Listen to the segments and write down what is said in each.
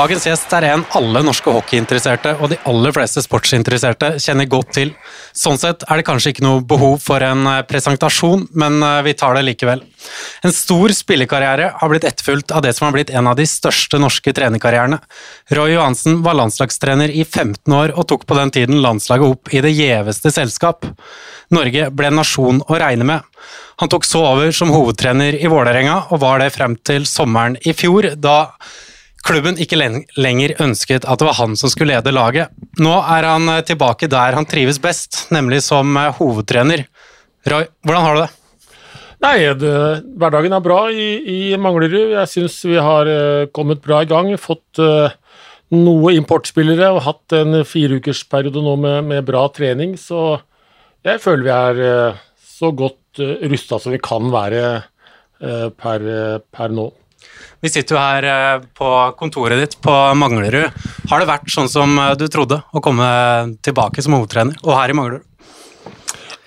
Dagens gjest er en alle norske hockeyinteresserte og de aller fleste sportsinteresserte kjenner godt til. Sånn sett er det kanskje ikke noe behov for en eh, presentasjon, men eh, vi tar det likevel. En stor spillekarriere har blitt etterfulgt av det som har blitt en av de største norske trenerkarrierene. Roy Johansen var landslagstrener i 15 år og tok på den tiden landslaget opp i det gjeveste selskap. Norge ble en nasjon å regne med. Han tok så over som hovedtrener i Vålerenga, og var det frem til sommeren i fjor, da klubben ikke lenger ønsket at det var han som skulle lede laget. Nå er han eh, tilbake der han trives best, nemlig som eh, hovedtrener. Roy, hvordan har du det? Nei, det, Hverdagen er bra i, i Manglerud. Jeg syns vi har uh, kommet bra i gang. Fått uh, noe importspillere og hatt en fireukersperiode nå med, med, bra trening. Så jeg føler vi er uh, så godt uh, rusta som vi kan være per, per nå. Vi sitter jo her eh, på kontoret ditt på Manglerud. Har det vært sånn som eh, du trodde, å komme tilbake som hovedtrener, og her i Manglerud?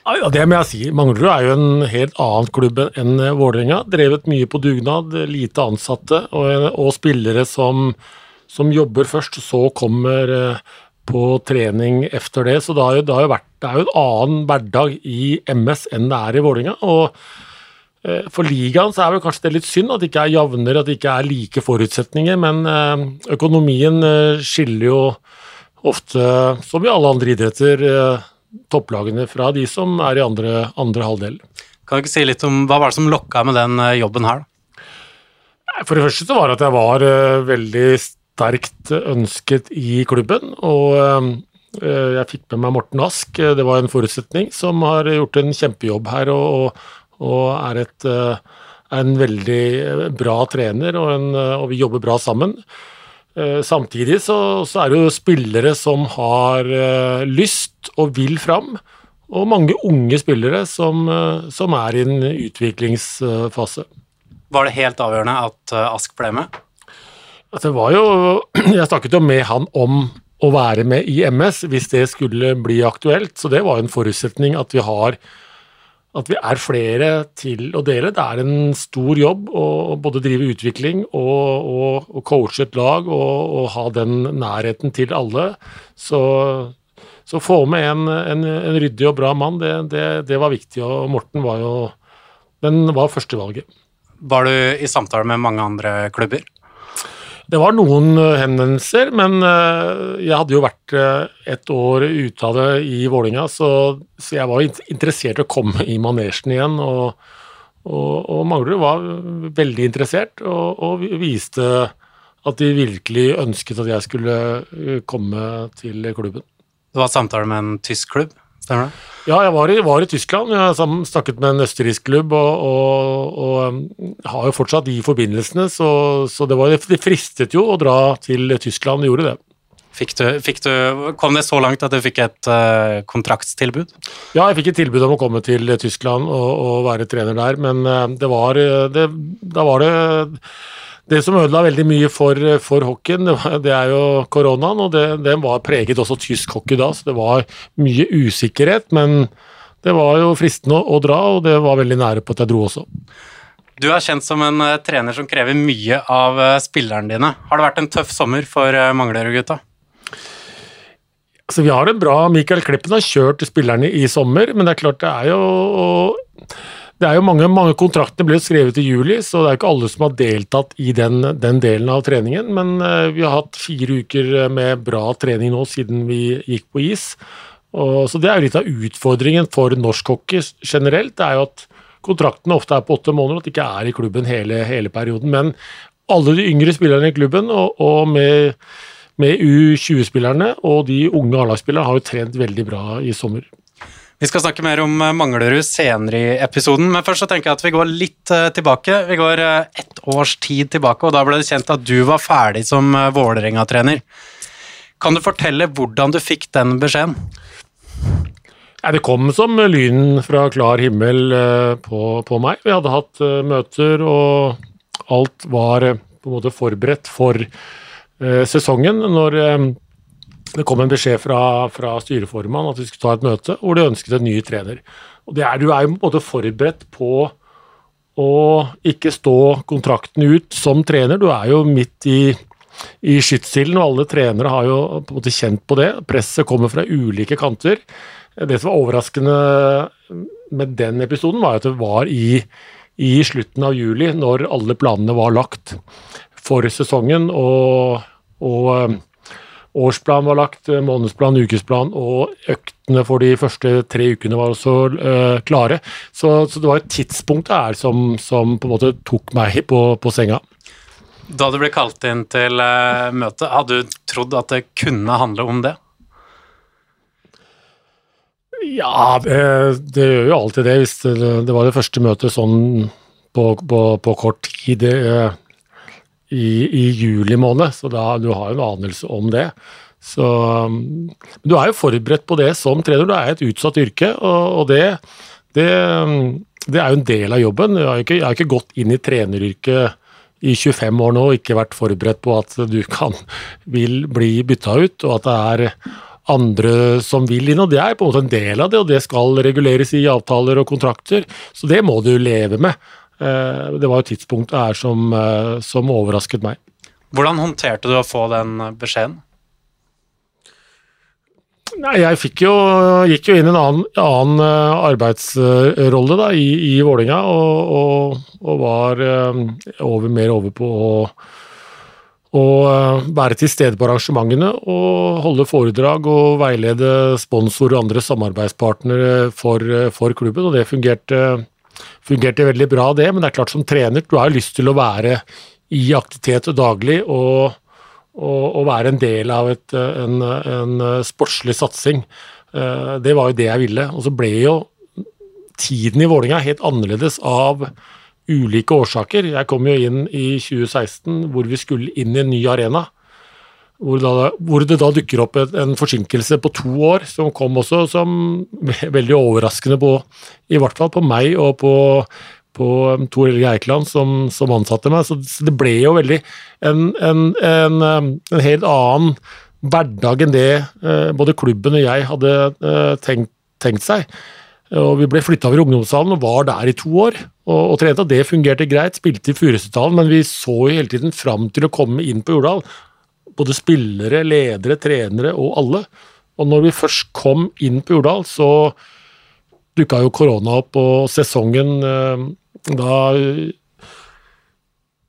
Ja, Det må jeg si. Manglerud er jo en helt annen klubb enn Vålerenga. Drevet mye på dugnad, lite ansatte og, og spillere som, som, jobber først, så kommer eh, på trening etter det. Så det, jo, det, jo vært, det er jo en annen hverdag i MS enn det er i Vålerenga. Eh, for ligaen så er vel kanskje det litt synd at det ikke er jevnere, at det ikke er like forutsetninger, men eh, økonomien eh, skiller jo ofte, som i alle andre idretter, topplagene fra de som er i andre, andre halvdel. Kan du ikke si litt om hva var det som lokka med den jobben her, da? For det første så var det at jeg var veldig sterkt ønsket i klubben, og jeg fikk med meg Morten Ask. Det var en forutsetning som har gjort en kjempejobb her. og, og er, et, er eh, en veldig bra trener, og, en, eh, og, vi jobber bra sammen. Eh, samtidig så, så, er det jo spillere som har lyst og vil fram, og mange unge spillere som, som er i en utviklingsfase. Var det helt avgjørende at Ask ble med? Det var jo Jeg snakket jo med han om å være med i MS hvis det skulle bli aktuelt, så det var en forutsetning at vi har at vi er flere til å dele. Det er en stor jobb å både drive utvikling og, og, og coache et lag og, og, ha den nærheten til alle. Så, så få med en, en, en, ryddig og bra mann, det, det, det, var viktig. Og Morten var jo den var førstevalget. Var du i samtale med mange andre klubber? Det var noen eh, henvendelser, men eh, jeg hadde jo vært eh, et år ute av det i Vålinga, så, så, jeg var interessert i å komme i manesjen igjen. Og, og, og Manglerud var veldig interessert og, og, viste at de virkelig ønsket at jeg skulle komme til klubben. Det var samtale med en tysk klubb? Stemmer det? Ja, jeg var i, var i Tyskland. Jeg har snakket med en østerriksk klubb og, og, og, um, har jo fortsatt de forbindelsene, så, så det, var, det, fristet jo å dra til Tyskland, gjorde det. Fikk du, fikk du, kom det så langt at du fikk et uh, kontraktstilbud? Ja, jeg fikk et tilbud om å komme til Tyskland og, være trener der, men uh, det var uh, det, Da var det det som ødela veldig mye for, for hockeyen, det, var, det, er jo koronaen, og det, den var preget også tysk hockey da, så det var mye usikkerhet. Men det var jo fristende å, å dra, og det var veldig nære på at jeg dro også. Du er kjent som en uh, trener som krever mye av uh, spillerne dine. Har det vært en tøff sommer for uh, Manglerud-gutta? Altså, vi har en bra Michael Kleppen har kjørt spillerne i sommer, men det er klart det er jo det er jo mange, mange kontrakter ble skrevet i juli, så det er ikke alle som har deltatt i den, den delen av treningen. Men uh, vi har hatt fire uker med bra trening nå siden vi gikk på is. Og, så Det er jo litt av utfordringen for norsk hockey generelt. det er jo at Kontraktene ofte er på åtte måneder, at de ikke er i klubben hele, hele perioden. Men alle de yngre spillerne i klubben, og, og med, med U20-spillerne og de unge A-lagsspillerne, har jo trent veldig bra i sommer. Vi skal snakke mer om eh, Manglerud senere i episoden, men først så tenker jeg at vi går litt uh, tilbake. Vi går uh, ett års tid tilbake, og da ble det kjent at du var ferdig som Vålerenga-trener. Kan du fortelle hvordan du fikk den beskjeden? Ja, det kom som lyn fra klar himmel på, på, meg. Vi hadde hatt møter, og alt var på en måte forberedt for sesongen. Når det kom en beskjed fra, fra styreformannen at vi skulle ta et møte hvor de ønsket en ny trener. Og er, Du er jo på en måte forberedt på å ikke stå kontrakten ut som trener. Du er jo midt i i skytsilden, og alle trenere har jo på en måte kjent på det. Presset kommer fra ulike kanter. Det som var overraskende med den episoden, var at det var i, i slutten av juli, når alle planene var lagt for sesongen, og, og årsplan var lagt, månedsplan, ukesplan, og øktene for de første tre ukene var også uh, klare. Så, så, det var et tidspunkt her som, som, på en måte tok meg på, på senga. Da du ble kalt inn til uh, møtet, hadde du trodd at det kunne handle om det? Ja, det, gjør jo alltid det. Hvis det, det, var det første møtet sånn på, på, på kort tid i, i, juli måned, så da, du har jo en anelse om det. Så Du er jo forberedt på det som trener. Du er et utsatt yrke, og, og det, det, det, er jo en del av jobben. Jeg har ikke, jeg har ikke gått inn i treneryrket i 25 år nå og ikke vært forberedt på at du kan, vil bli bytta ut, og at det er andre som vil inn. og Det er på en måte en del av det, og det skal reguleres i avtaler og kontrakter. Så det må du leve med. Eh, det var jo tidspunktet her som, eh, som overrasket meg. Hvordan håndterte du å få den beskjeden? Nei, jeg fikk jo, gikk jo inn i en annen, annen eh, arbeidsrolle da, i, i Vålinga, og, og, og, var over, mer over på å, eh, være til stede på arrangementene og holde foredrag og veilede sponsorer og andre samarbeidspartnere for, for klubben, og det fungerte, fungerte, veldig bra, det. Men det er klart som trener, du har lyst til å være i aktivitet daglig. og og, og være en del av et, en, en, sportslig satsing. Eh, det var jo det jeg ville. Og så ble jo tiden i Vålinga helt annerledes av ulike årsaker. Jeg kom jo inn i 2016 hvor vi skulle inn i en ny arena. Hvor, da, hvor det da dukker opp en forsinkelse på to år, som kom også som veldig overraskende på i hvert fall på meg og på, på um, Tor Helge Eikeland som, som, ansatte meg. Så, det ble jo veldig en, en, en, um, en helt annen hverdag enn det uh, både klubben og jeg hadde uh, tenkt, tenkt, seg. Og Vi ble flytta over i ungdomshallen og var der i to år og, og trente. Det fungerte greit, spilte i Furusetdalen, men vi så jo hele tiden fram til å komme inn på Jordal. Både spillere, ledere, trenere og alle. Og når vi først kom inn på Jordal, så dukka jo korona opp, og sesongen uh, da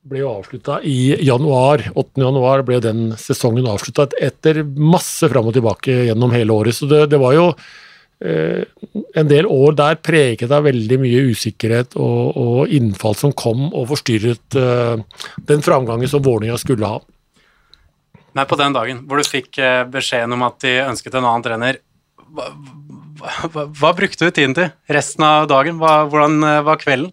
ble jo avslutta i januar. 8. januar ble den sesongen avslutta etter masse fram og tilbake gjennom hele året. Så det, det var jo eh, en del år der preget av veldig mye usikkerhet og, og innfall som kom og forstyrret eh, den framgangen som Vålerenga skulle ha. Nei, På den dagen hvor du fikk eh, beskjeden om at de ønsket en annen trener, hva, hva, hva brukte du tiden til resten av dagen? Hva, hvordan eh, var kvelden?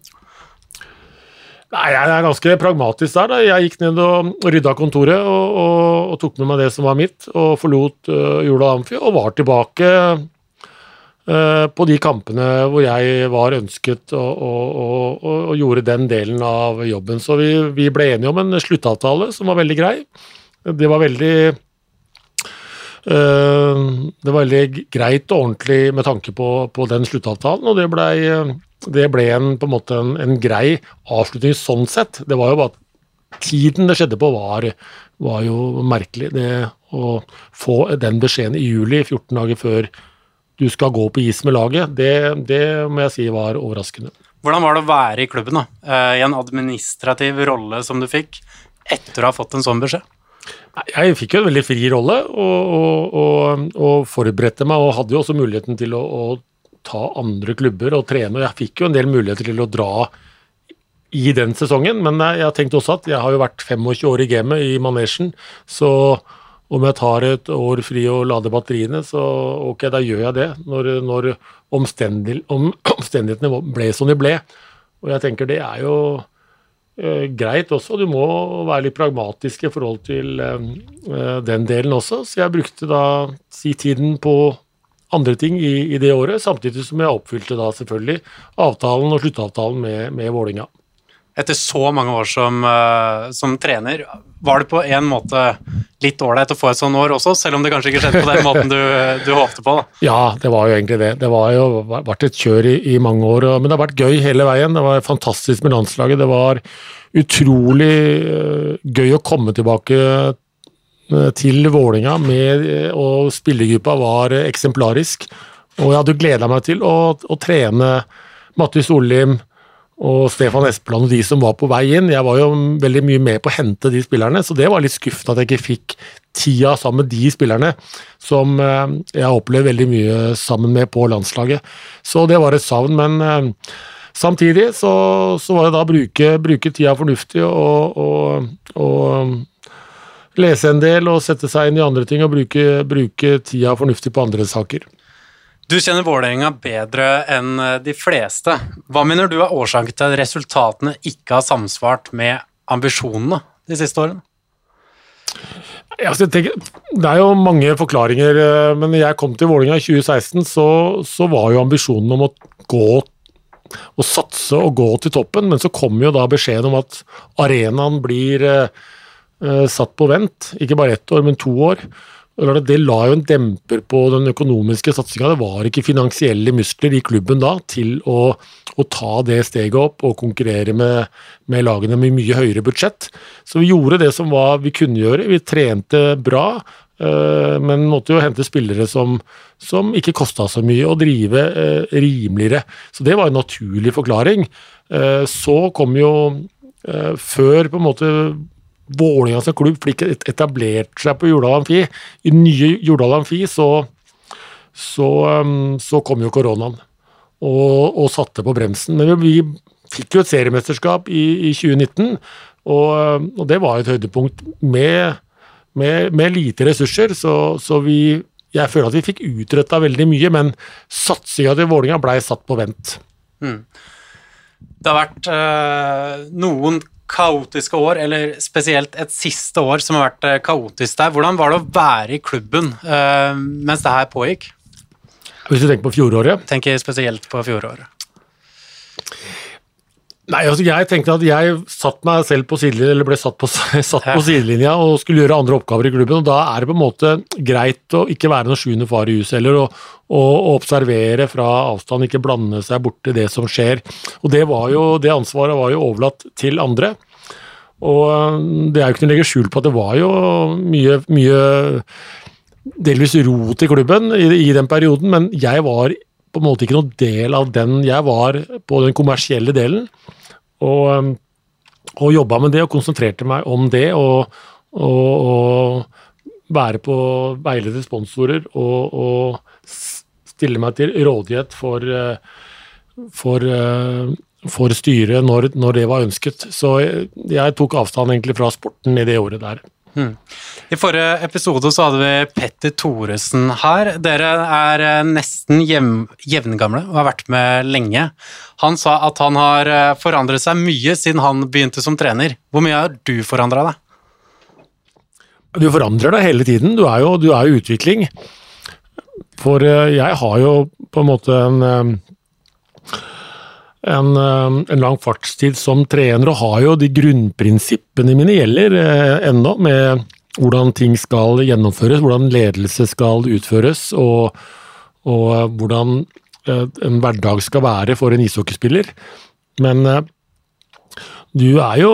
Nei, Jeg er ganske pragmatisk der. da. Jeg gikk ned og rydda kontoret og, og, og tok med meg det som var mitt, og forlot uh, Jula Amfi og var tilbake uh, på de kampene hvor jeg var ønsket og, og, gjorde den delen av jobben. Så vi, vi, ble enige om en sluttavtale som var veldig grei. Det var veldig uh, Det var veldig greit og ordentlig med tanke på, på den sluttavtalen, og det blei det ble en, på en måte en, en, grei avslutning sånn sett. Det var jo bare Tiden det skjedde på, var, var jo merkelig. Det å få den beskjeden i juli, 14 dager før du skal gå på is med laget, det, det må jeg si var overraskende. Hvordan var det å være i klubben, da? Eh, I en administrativ rolle som du fikk, etter å ha fått en sånn beskjed? Jeg fikk jo en veldig fri rolle, og, og, og, og forberedte meg, og hadde jo også muligheten til å, å ta andre klubber og trene. Jeg fikk jo en del muligheter til å dra i den sesongen, men jeg har tenkt også at jeg har jo vært 25 år i gamet i manesjen, så om jeg tar et år fri og lader batteriene, så ok, da gjør jeg det. Når, når omstendighetene ble som de ble. Og jeg tenker det er jo eh, greit også. Du må være litt pragmatisk i forhold til eh, eh den delen også. Så jeg brukte da si tiden på andre ting i, i, det året, samtidig som jeg oppfylte da selvfølgelig avtalen og sluttavtalen med, med Vålinga. Etter så mange år som, uh, som trener, var det på en måte litt ålreit å få et sånt år også, selv om det kanskje ikke skjedde på den måten du, du håpte på? Da. Ja, det var jo egentlig det. Det var jo vært et kjør i, i mange år, men det har vært gøy hele veien. Det var fantastisk med landslaget. Det var utrolig uh, gøy å komme tilbake til Vålinga med, og spillergruppa var eksemplarisk. Og jeg hadde gleda meg til å, å trene Mattis Sollim og Stefan Espeland og de som var på vei inn. Jeg var jo veldig mye med på å hente de spillerne, så det var litt skuffende at jeg ikke fikk tida sammen med de spillerne som jeg har opplevd veldig mye sammen med på landslaget. Så det var et savn, men Samtidig så, så, var det da å bruke, bruke, tida fornuftig og, og, og lese en del og sette seg inn i andre ting og bruke, bruke tida fornuftig på andre saker. Du kjenner Vålerenga bedre enn de fleste. Hva mener du er årsaken til at resultatene ikke har samsvart med ambisjonene de siste årene? Altså, tenker, det er jo mange forklaringer, eh, men når jeg kom til Vålerenga i 2016, så, så var jo ambisjonen om å gå å satse og gå til toppen, men så kom jo da beskjeden om at arenaen blir eh, eh satt på vent. Ikke bare ett år, men to år. Det la jo en demper på den økonomiske satsinga. Det var ikke finansielle muskler i klubben da til å, å ta det steget opp og konkurrere med, med, lagene med mye høyere budsjett. Så vi gjorde det som var, vi kunne gjøre. Vi trente bra. øh, men måtte jo hente spillere som, som ikke kosta så mye, og drive øh, rimeligere. Så det var en naturlig forklaring. Uh, så kom jo, før på en måte Vålerenga som klubb fikk etablert seg på Jordal Amfi, i nye Jordal Amfi, så, så, så kom jo koronaen og, og, satte på bremsen. Men vi fikk jo et seriemesterskap i, i 2019, og, og det var et høydepunkt med med, med lite ressurser, så, så, vi Jeg føler at vi fikk utretta veldig mye, men satsinga til Vålinga blei satt på vent. Mm. Det har vært øh, noen kaotiske år, eller spesielt et siste år som har vært øh, kaotisk der. Hvordan var det å være i klubben uh, mens det her pågikk? Hvis du tenker på fjoråret? Tenker spesielt på fjoråret. Nei, altså jeg tenkte at jeg satt meg selv på sidelinja, eller ble satt på, satt på sidelinja og skulle gjøre andre oppgaver i klubben. og Da er det på en måte greit å ikke være noen sjuende far i huset heller, og, og, observere fra avstand, ikke blande seg borti det som skjer. Og Det, var jo, det ansvaret var jo overlatt til andre. Og det er jo ikke noe å legge skjul på at det var jo mye, mye delvis rot i klubben i, i den perioden, men jeg var på en måte ikke noen del av den. Jeg var på den kommersielle delen og, um, og jobba med det og konsentrerte meg om det. Og, og, og være på veilede sponsorer og, og, stille meg til rådighet for, uh, for, uh, for styret når, når, det var ønsket. Så jeg, jeg tok avstand egentlig fra sporten i det året der. Hmm. I forrige episode så hadde vi Petter Thoresen her. Dere er eh, nesten jevngamle og har vært med lenge. Han sa at han har eh, forandret seg mye siden han begynte som trener. Hvor mye har du forandra deg? Du forandrer deg hele tiden. Du er jo, er utvikling. For eh, jeg har jo på en måte en en, eh, en, lang fartstid som trener, og har jo de grunnprinsippene mine gjelder eh, ennå, med hvordan ting skal gjennomføres, hvordan ledelse skal utføres, og, og eh, hvordan eh, en hverdag skal være for en ishockeyspiller. Men eh, du er jo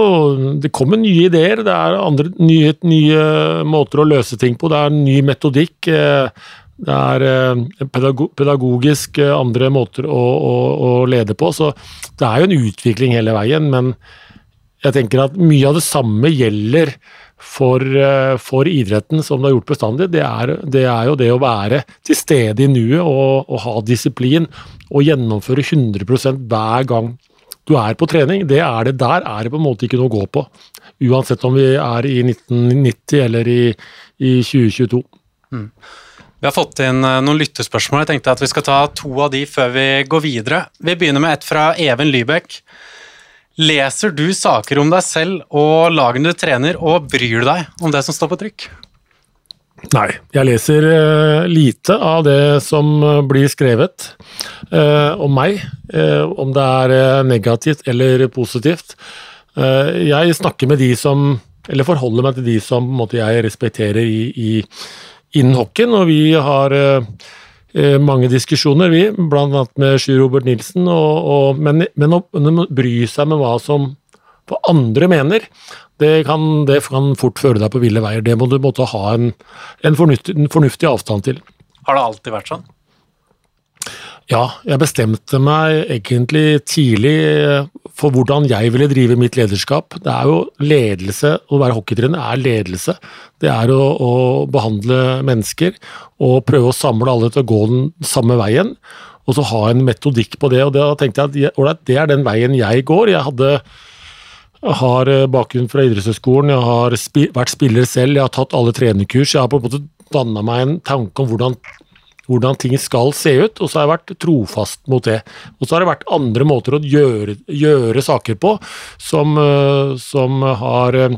Det kommer nye ideer, det er andre, nye, nye, måter å løse ting på, det er ny metodikk. Eh, det er eh, pedagogisk eh, andre måter å, å, å, lede på, så det er jo en utvikling hele veien. Men jeg tenker at mye av det samme gjelder for, eh, for idretten som det har gjort bestandig. Det er, det er, jo det å være til stede i nuet og, og ha disiplin og gjennomføre 100% hver gang du er på trening. Det er det der er det på en måte ikke noe å gå på. Uansett om vi er i 1990 eller i, i 2022. Mm. Vi har fått inn eh, noen lyttespørsmål. Jeg tenkte at vi skal ta to av de før vi går videre. Vi begynner med et fra Even Lybekk. Leser du saker om deg selv og lagene du trener, og bryr du deg om det som står på trykk? Nei, jeg leser uh, lite av det som uh, blir skrevet om meg, om det er negativt eller positivt. jeg snakker med de som, eller forholder meg til de som måte, jeg respekterer i, i innen hockeyen, og vi har eh, eh, mange diskusjoner, vi, bl.a. med Sjur Robert Nilsen. Og, og, men, men, å, bry seg med hva som andre mener, Det kan, det kan fort føre deg på ville veier. Det må du måtte ha en, en, fornuftig, en fornuftig avstand til. Har det alltid vært sånn? Ja, jeg bestemte meg egentlig tidlig eh, for hvordan jeg ville drive mitt lederskap. Det er jo ledelse, å være hockeytrener er ledelse. Det er å, å, behandle mennesker og prøve å samle alle til å gå den samme veien. Og så ha en metodikk på det. Og da tenkte jeg at det er den veien jeg går. Jeg hadde har eh, bakgrunn fra idrettshøyskolen, jeg har spi vært spiller selv, jeg har tatt alle trenerkurs. Jeg har på en måte danna meg en tanke om hvordan, hvordan, ting skal se ut, og så har jeg vært trofast mot det. Og så har det vært andre måter å gjøre, gjøre saker på som, eh, som har, eh,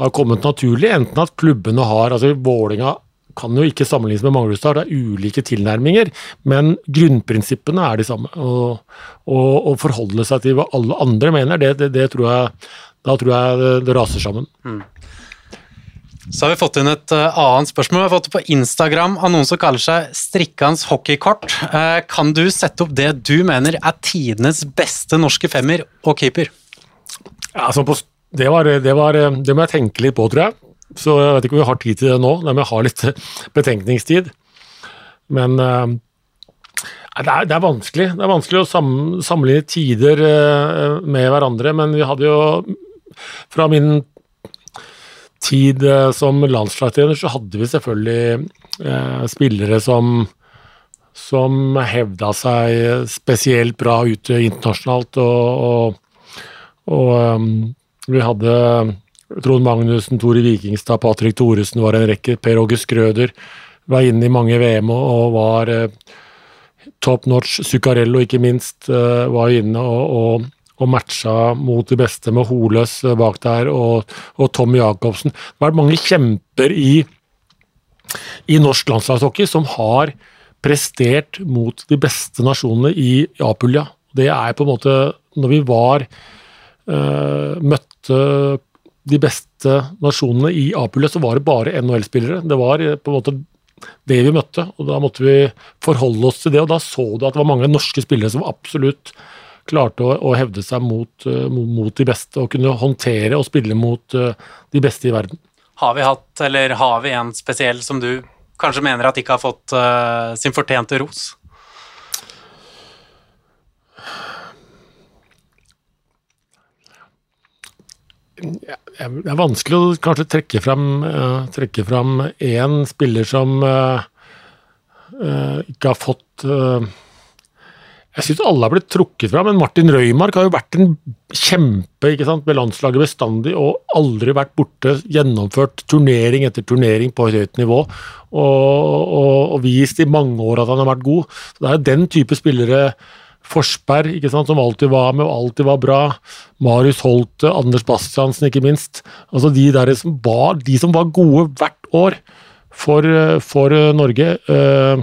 har, kommet naturlig. Enten at klubbene har altså Vålinga kan jo ikke sammenlignes med Manglerudstad, det er ulike tilnærminger, men grunnprinsippene er de samme. Å forholde seg til hva alle andre mener, det, det, det tror jeg, da tror jeg det, raser sammen. Mm. Så har vi fått inn et uh, annet spørsmål. Vi har fått det på Instagram av noen som kaller seg Strikkans hockeykort. Uh, kan du sette opp det du mener er tidenes beste norske femmer og keeper? Ja, altså på, det, var, det, var, det må jeg tenke litt på, tror jeg. Så jeg vet ikke om vi har tid til det nå, det må jeg ha litt betenkningstid. Men det, er, det, er, vanskelig. Det er vanskelig å sam, sammenligne tider med hverandre, men vi hadde jo Fra min tid uh, som landslagstrener så hadde vi selvfølgelig spillere som som hevda seg spesielt bra ute internasjonalt, og, og, og um, vi hadde Trond Magnussen, Tore Vikingstad, Patrick Thoresen var en rekke. Per Åge Skrøder var inne i mange VM og var eh, top notch. Zuccarello, ikke minst, eh, var inne og, og, og, matcha mot de beste med Holøs eh, bak der, og, og Tommy Jacobsen. Det har vært mange kjemper i, i norsk landslagshockey som har prestert mot de beste nasjonene i Apulia. Det er på en måte Når vi var øh, møtte de beste nasjonene i A-pullet, så var det bare NHL-spillere. Det var eh, på en måte det vi møtte, og da måtte vi forholde oss til det. Og da så du at det var mange norske spillere som absolutt klarte å, å hevde seg mot, uh, mot, de beste, og kunne håndtere og spille mot uh, de beste i verden. Har vi hatt, eller har vi en spesiell som du kanskje mener at ikke har fått uh, sin fortjente ros? det er vanskelig å kanskje trekke fram, uh, trekke fram én spiller som uh, ikke har fått Jeg syns alle har blitt trukket fra, men Martin Røymark har jo vært en kjempe ikke sant, med landslaget bestandig og aldri vært borte. Gjennomført turnering etter turnering på høyt nivå og, og, og vist i mange år at han har vært god. Så Det er den type spillere Forsberg, ikke sant, som alltid var med og alltid var bra. Marius Holte, Anders Bastiansen, ikke minst. Altså de, der som var, de som var gode hvert år for, for Norge, øh,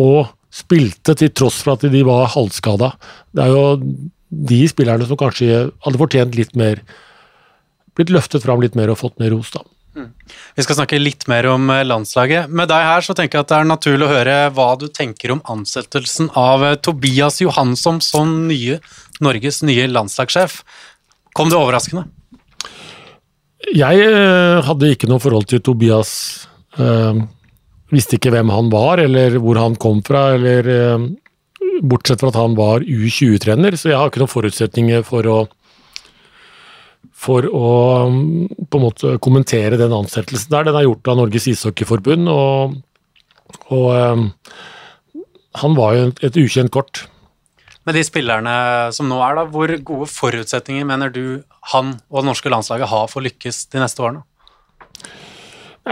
og spilte til tross for at de var halvskada. Det er jo de spillerne som kanskje hadde fortjent litt mer Blitt løftet fram litt mer og fått mer ros, da. Vi skal snakke litt mer om eh, landslaget. Med deg her så tenker jeg at det er naturlig å høre hva du tenker om ansettelsen av eh, Tobias Johansson som nye, Norges nye landslagssjef. Kom det overraskende? Jeg eh, hadde ikke noe forhold til Tobias. Visste ikke hvem han var, eller hvor han kom fra, eller Bortsett fra at han var U20-trener, så jeg har ikke noen forutsetninger for å for å på en måte kommentere den ansettelsen der. Den er gjort av Norges ishockeyforbund, og, og um, han var jo et ukjent kort. Med de spillerne som nå er, da, hvor gode forutsetninger mener du han og det norske landslaget har for å lykkes de neste årene?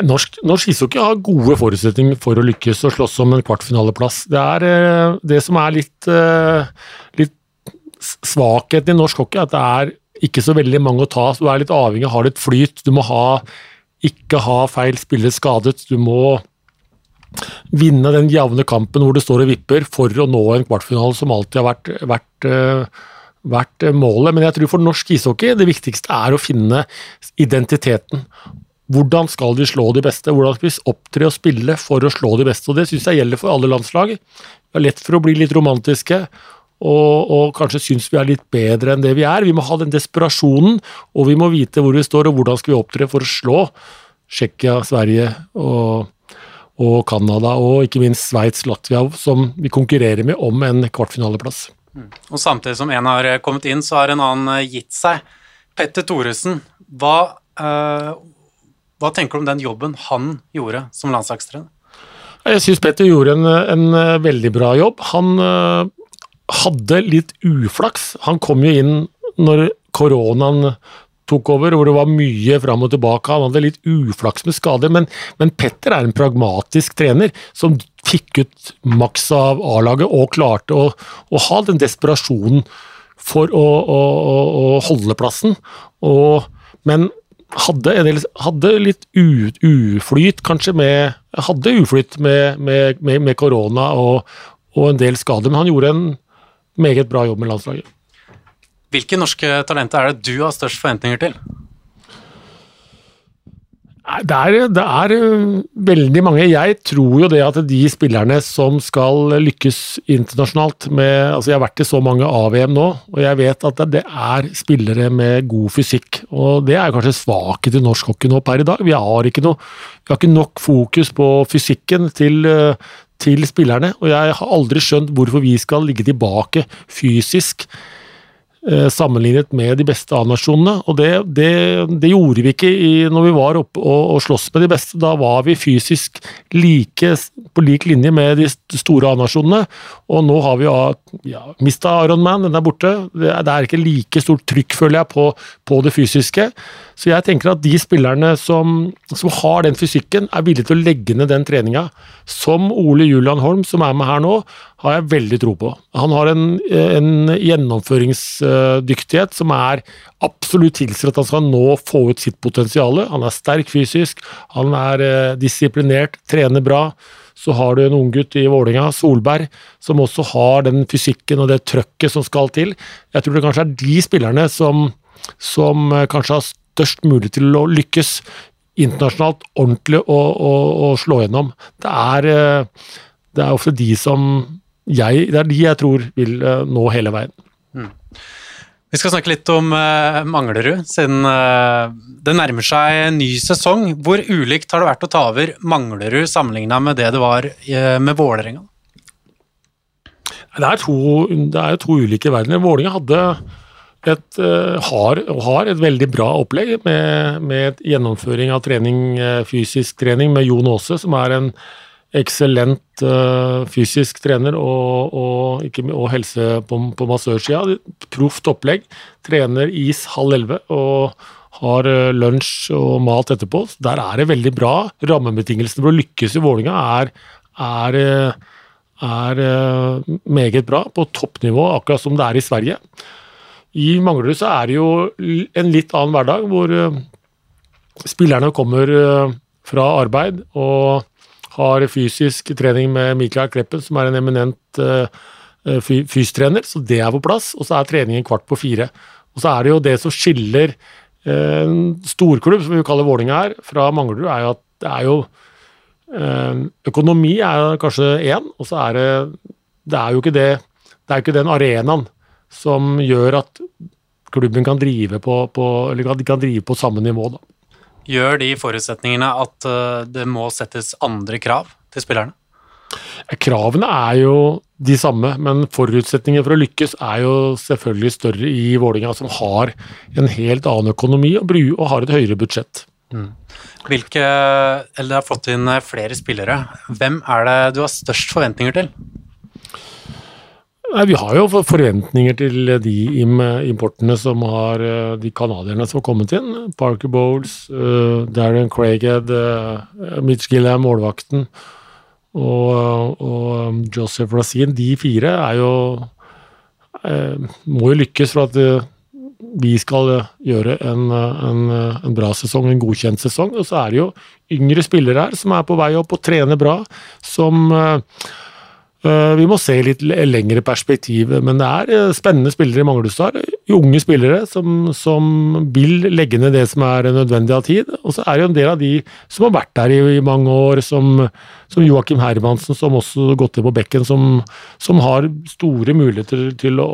Norsk, norsk ishockey har gode forutsetninger for å lykkes og slåss om en kvartfinaleplass. Det er eh, det som er litt, eh, litt svakheten i norsk hockey, at det er ikke så veldig mange å ta. Du er litt avhengig av å ha litt flyt. Du må ha, ikke ha feil spiller skadet. Du må vinne den jevne kampen hvor det står og vipper for å nå en kvartfinale, som alltid har vært, vært, eh, vært målet. Men jeg tror for norsk ishockey det viktigste er å finne identiteten. Hvordan skal vi slå de beste? Hvordan skal vi opptre og spille for å slå de beste? Og Det syns jeg gjelder for alle landslag. Det er lett for å bli litt romantiske og, og kanskje syns vi er litt bedre enn det vi er. Vi må ha den desperasjonen, og vi må vite hvor vi står og hvordan skal vi opptre for å slå Tsjekkia, Sverige og, og Canada, og ikke minst Sveits, Latvia, som vi konkurrerer med om en kvartfinaleplass. Mm. Og Samtidig som en har kommet inn, så har en annen gitt seg. Petter Thoresen, hva, uh, hva tenker du om den jobben han gjorde som landslagstrener? Jeg syns Petter gjorde en, en, veldig bra jobb. Han uh, hadde litt uflaks. Han kom jo inn når koronaen tok over, hvor det var mye fram og tilbake. Han hadde litt uflaks med skader, men, men Petter er en pragmatisk trener som fikk ut maks av A-laget og klarte å, å, ha den desperasjonen for å, å, å holde plassen. Og, men hadde, del, hadde litt u, uflyt, kanskje, med Hadde uflyt med, med, med, med korona og, og, en del skader, men han gjorde en meget bra jobb med landslaget. Hvilke norske talenter er det du har størst forventninger til? Det er, det er, øh, veldig mange. Jeg tror jo det at de spillerne som skal lykkes internasjonalt med altså Jeg har vært i så mange AVM nå, og jeg vet at det er spillere med god fysikk. Og det er kanskje svakhet i norsk hockey nå per i dag. Vi har ikke, noe, vi har ikke nok fokus på fysikken til, øh, til spillerne. Og jeg har aldri skjønt hvorfor vi skal ligge tilbake fysisk Eh, sammenlignet med de beste A-nasjonene. og det, det, det, gjorde vi ikke i, når vi var oppe og, og sloss med de beste. Da var vi fysisk like, på lik linje med de store A-nasjonene. Og nå har vi ja, mista Ironman, den er borte. Det er, det er, ikke like stort trykk, føler jeg, på, på, det fysiske. Så jeg tenker at de spillerne som, som har den fysikken, er villige til å legge ned den treninga. Som Ole Julian Holm, som er med her nå, har jeg veldig tro på. Han har en, en gjennomføringsdyktighet som er absolutt tilsier at han skal nå få ut sitt potensial. Han er sterk fysisk, han er eh, disiplinert, trener bra. Så har du en unggutt i Vålinga, Solberg, som også har den fysikken og det trøkket som skal til. Jeg tror det kanskje er de spillerne som, som eh, kanskje har størst mulighet til å lykkes internasjonalt ordentlig og, slå gjennom. Det er, eh, det er ofte de som jeg, det er de jeg tror vil uh, nå hele veien. Mm. Vi skal snakke litt om uh, Manglerud, siden uh, det nærmer seg en ny sesong. Hvor ulikt har det vært å ta over Manglerud sammenligna med det det var med Vålerenga? Det er, to, det er to ulike verdener. Vålerenga hadde et, har, har, et veldig bra opplegg med, med gjennomføring av trening, fysisk trening med Jon Aase, som er en eksellent uh, fysisk trener og, og, ikke, og helse på, på massørsida. Proft opplegg. Trener is halv elleve og har uh, lunsj og mat etterpå. Der er det veldig bra. Rammebetingelsene for å lykkes i Vålinga er, er, er uh, meget bra, på toppnivå, akkurat som det er i Sverige. I Manglerud så er det jo en litt annen hverdag, hvor spillerne kommer fra arbeid og har fysisk trening med Mikael Kleppen, som er en eminent uh, fystrener, så det er på plass. Og så er treningen kvart på fire. Og så er det jo det som skiller uh, en storklubb, som vi kaller Vålinga her, fra Manglerud, er jo at det er jo uh, Økonomi er kanskje én, og så er det Det er jo ikke det Det er jo ikke den arenaen som gjør at klubben kan drive på, på, kan drive på samme nivå, da. Gjør de forutsetningene at eh, det må settes andre krav til spillerne? Kravene er jo de samme, men forutsetningene for å lykkes er jo selvfølgelig større i Vålinga, som har en helt annen økonomi og, har et høyere budsjett. Mm. Hvilke, eller har fått inn flere spillere. Hvem er det du har størst forventninger til? Nei, Vi har jo forventninger til de importene som har eh, de canadierne som har kommet inn. Parker Bowles, uh, Darren Craighead, uh, Mitch Gilliam, målvakten og, og um, Joseph Razin. De fire er jo uh, må jo lykkes for at vi skal gjøre en, en, en, bra sesong, en godkjent sesong. Og så er det jo yngre spillere her som er på vei opp og trener bra, som Eh, vi må se litt lengre perspektiv, men det er eh, spennende spillere i Manglestad. Unge spillere som, som, vil legge ned det som er nødvendig av tid. Og så er det jo en del av de som har vært der i, i mange år, som, som Joakim Hermansen, som også har gått inn på bekken, som, som, har store muligheter til å,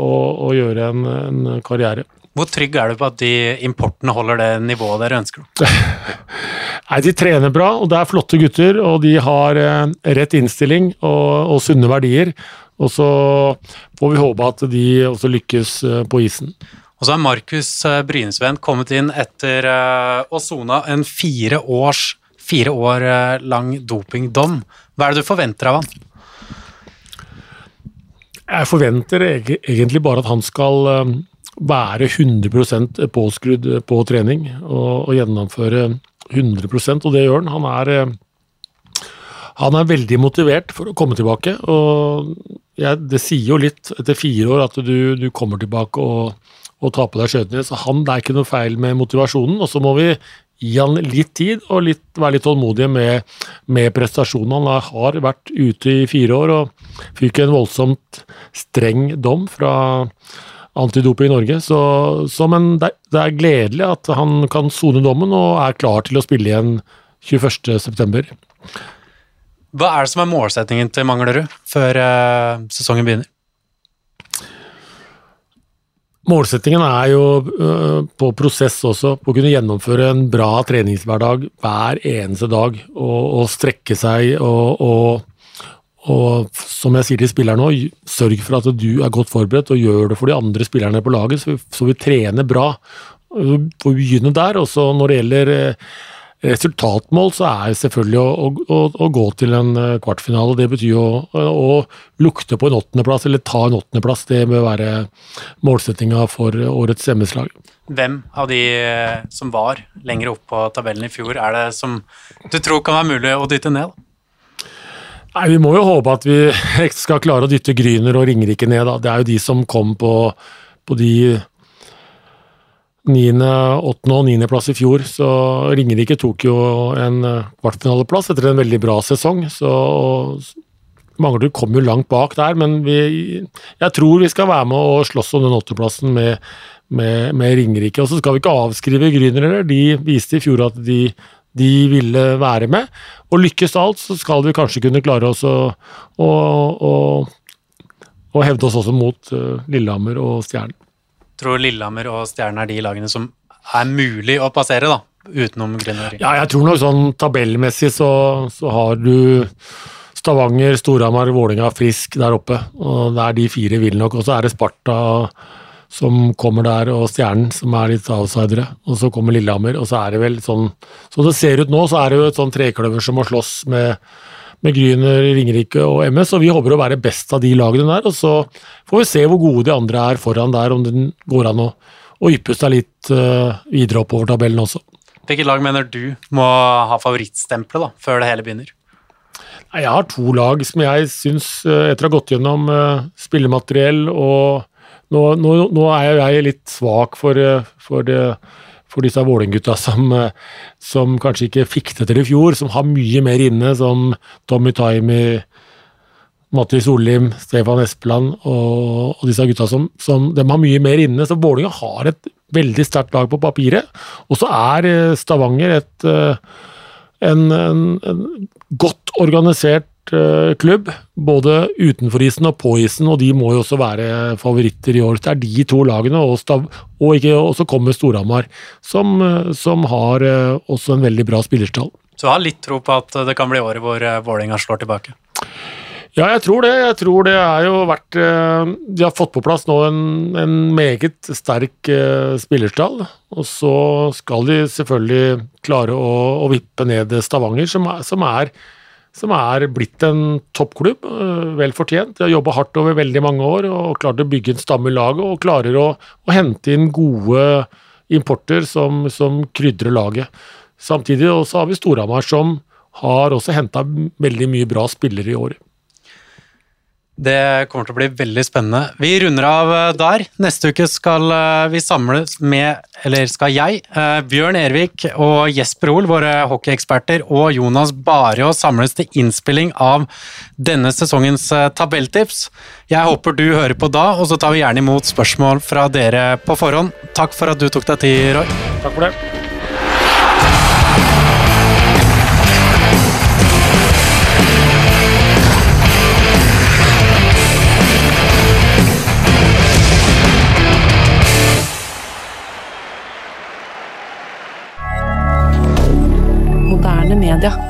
å gjøre en, en karriere. Hvor trygg er du på at de importene holder det nivået dere ønsker? Nei, De trener bra, og det er flotte gutter. Og de har eh, rett innstilling og, og, sunne verdier. Og så får vi håpe at de også lykkes eh, på isen. Og så har Markus eh, Brynesveen kommet inn etter å sona en fire, års, fire år lang dopingdom. Hva er det du forventer av han? Jeg forventer egentlig bare at han skal være 100 påskrudd på trening og, og, gjennomføre 100% og det gjør han. Han er, eh, han er veldig motivert for å komme tilbake. og ja, Det sier jo litt etter fire år at du, du kommer tilbake og, og tar på deg skøytene. Så han, det er ikke noe feil med motivasjonen. Og så må vi gi han litt tid og litt, være litt tålmodige med, med prestasjonen. Han har vært ute i fire år og fikk en voldsomt streng dom fra antidoping i Norge. Så, så men det, det, er gledelig at han kan sone dommen og er klar til å spille igjen 21.9. Hva er det som er målsettingen til Manglerud før uh, sesongen begynner? Målsettingen er jo uh, på prosess også, på å kunne gjennomføre en bra treningshverdag hver eneste dag. Og, og strekke seg og, og og som jeg sier til spilleren nå, sørg for at du er godt forberedt, og gjør det for de andre spillerne på laget, så vi, så vi trener bra. Får begynne der. Og så når det gjelder eh, resultatmål, så er det selvfølgelig å, å, å gå til en eh, kvartfinale. Det betyr å, å lukte på en åttendeplass, eller ta en åttendeplass. Det bør være målsettinga for årets MS-lag. Hvem av de eh, som var lenger oppe på tabellen i fjor, er det som du tror kan være mulig å dytte ned? Nei, Vi må jo håpe at vi skal klare å dytte Gryner og Ringerike ned. da. Det er jo de som kom på, på de niende, åttende og niendeplass i fjor. Så Ringerike tok jo en kvartfinaleplass etter en veldig bra sesong. Så Manglerud kom jo langt bak der, men vi, jeg tror vi skal være med og slåss om den åttendeplassen med, med, med Ringerike. Og så skal vi ikke avskrive Gryner heller. De viste i fjor at de de ville være med. Og lykkes alt, så skal vi kanskje kunne klare oss å, å, å, å hevde oss også mot uh, Lillehammer og Stjernen. Tror Lillehammer og Stjernen er de lagene som er mulig å passere, da? Utenom Grüner? Ja, jeg tror nok sånn tabellmessig så, så har du Stavanger, Storhamar, Vålinga, Frisk der oppe. og Det er de fire vil nok. Og så er det Sparta som kommer der, og Stjernen, som er litt outsidere. Og så kommer Lillehammer, og så er det vel sånn Som det ser ut nå, så er det jo et sånn trekløver som må slåss med, med Gryner, Ringerike og MS, og vi håper å være best av de lagene der. Og så får vi se hvor gode de andre er foran der, om det går an å, å yppe seg litt uh, videre oppover tabellen også. Hvilket lag mener du må ha favorittstempelet da, før det hele begynner? Jeg har to lag som jeg syns, eh, etter å ha gått gjennom uh, spillemateriell og nå, nå, nå, er jeg litt svak for, eh, for, eh, for disse Vålerenga-gutta som, eh, som, kanskje ikke fikk det til i fjor, som har mye mer inne, som Tommy Taimi, Mattis Olim, Stefan Espeland og, og, disse gutta som, som har mye mer inne. Så Vålerenga har et veldig sterkt lag på papiret. Og så er Stavanger et, en, en, en godt organisert Eh, klubb, både utenfor isen og på isen, og de må jo også være favoritter i år. Det er de to lagene, og, stav, og ikke, også kommer Storhamar, som, eh, som, har eh, også en veldig bra spillerstall. Så du har litt tro på at det kan bli året hvor Vålerenga slår tilbake? Ja, jeg tror det. Jeg tror det er jo vært De har fått på plass nå en, en meget sterk spillerstall. Og så skal de selvfølgelig klare å, å vippe ned Stavanger, som er, som er som er blitt en toppklubb. Eh, vel fortjent. De har jobba hardt over veldig mange år og klart å bygge en stamme i laget. Og klarer å, å, hente inn gode importer som, som krydrer laget. Samtidig også har vi Storhamar, som har også henta veldig mye bra spillere i år. Det kommer til å bli veldig spennende. Vi runder av eh, der. Neste uke skal eh, vi samles med, eller skal jeg, eh, Bjørn Ervik og Jesper Hoel, våre hockeyeksperter, og Jonas Barjås samles til innspilling av denne sesongens tabelltips. Jeg håper du hører på da, og så tar vi gjerne imot spørsmål fra dere på forhånd. Takk for at du tok deg tid, Roy. Takk for det. hebdomadaire.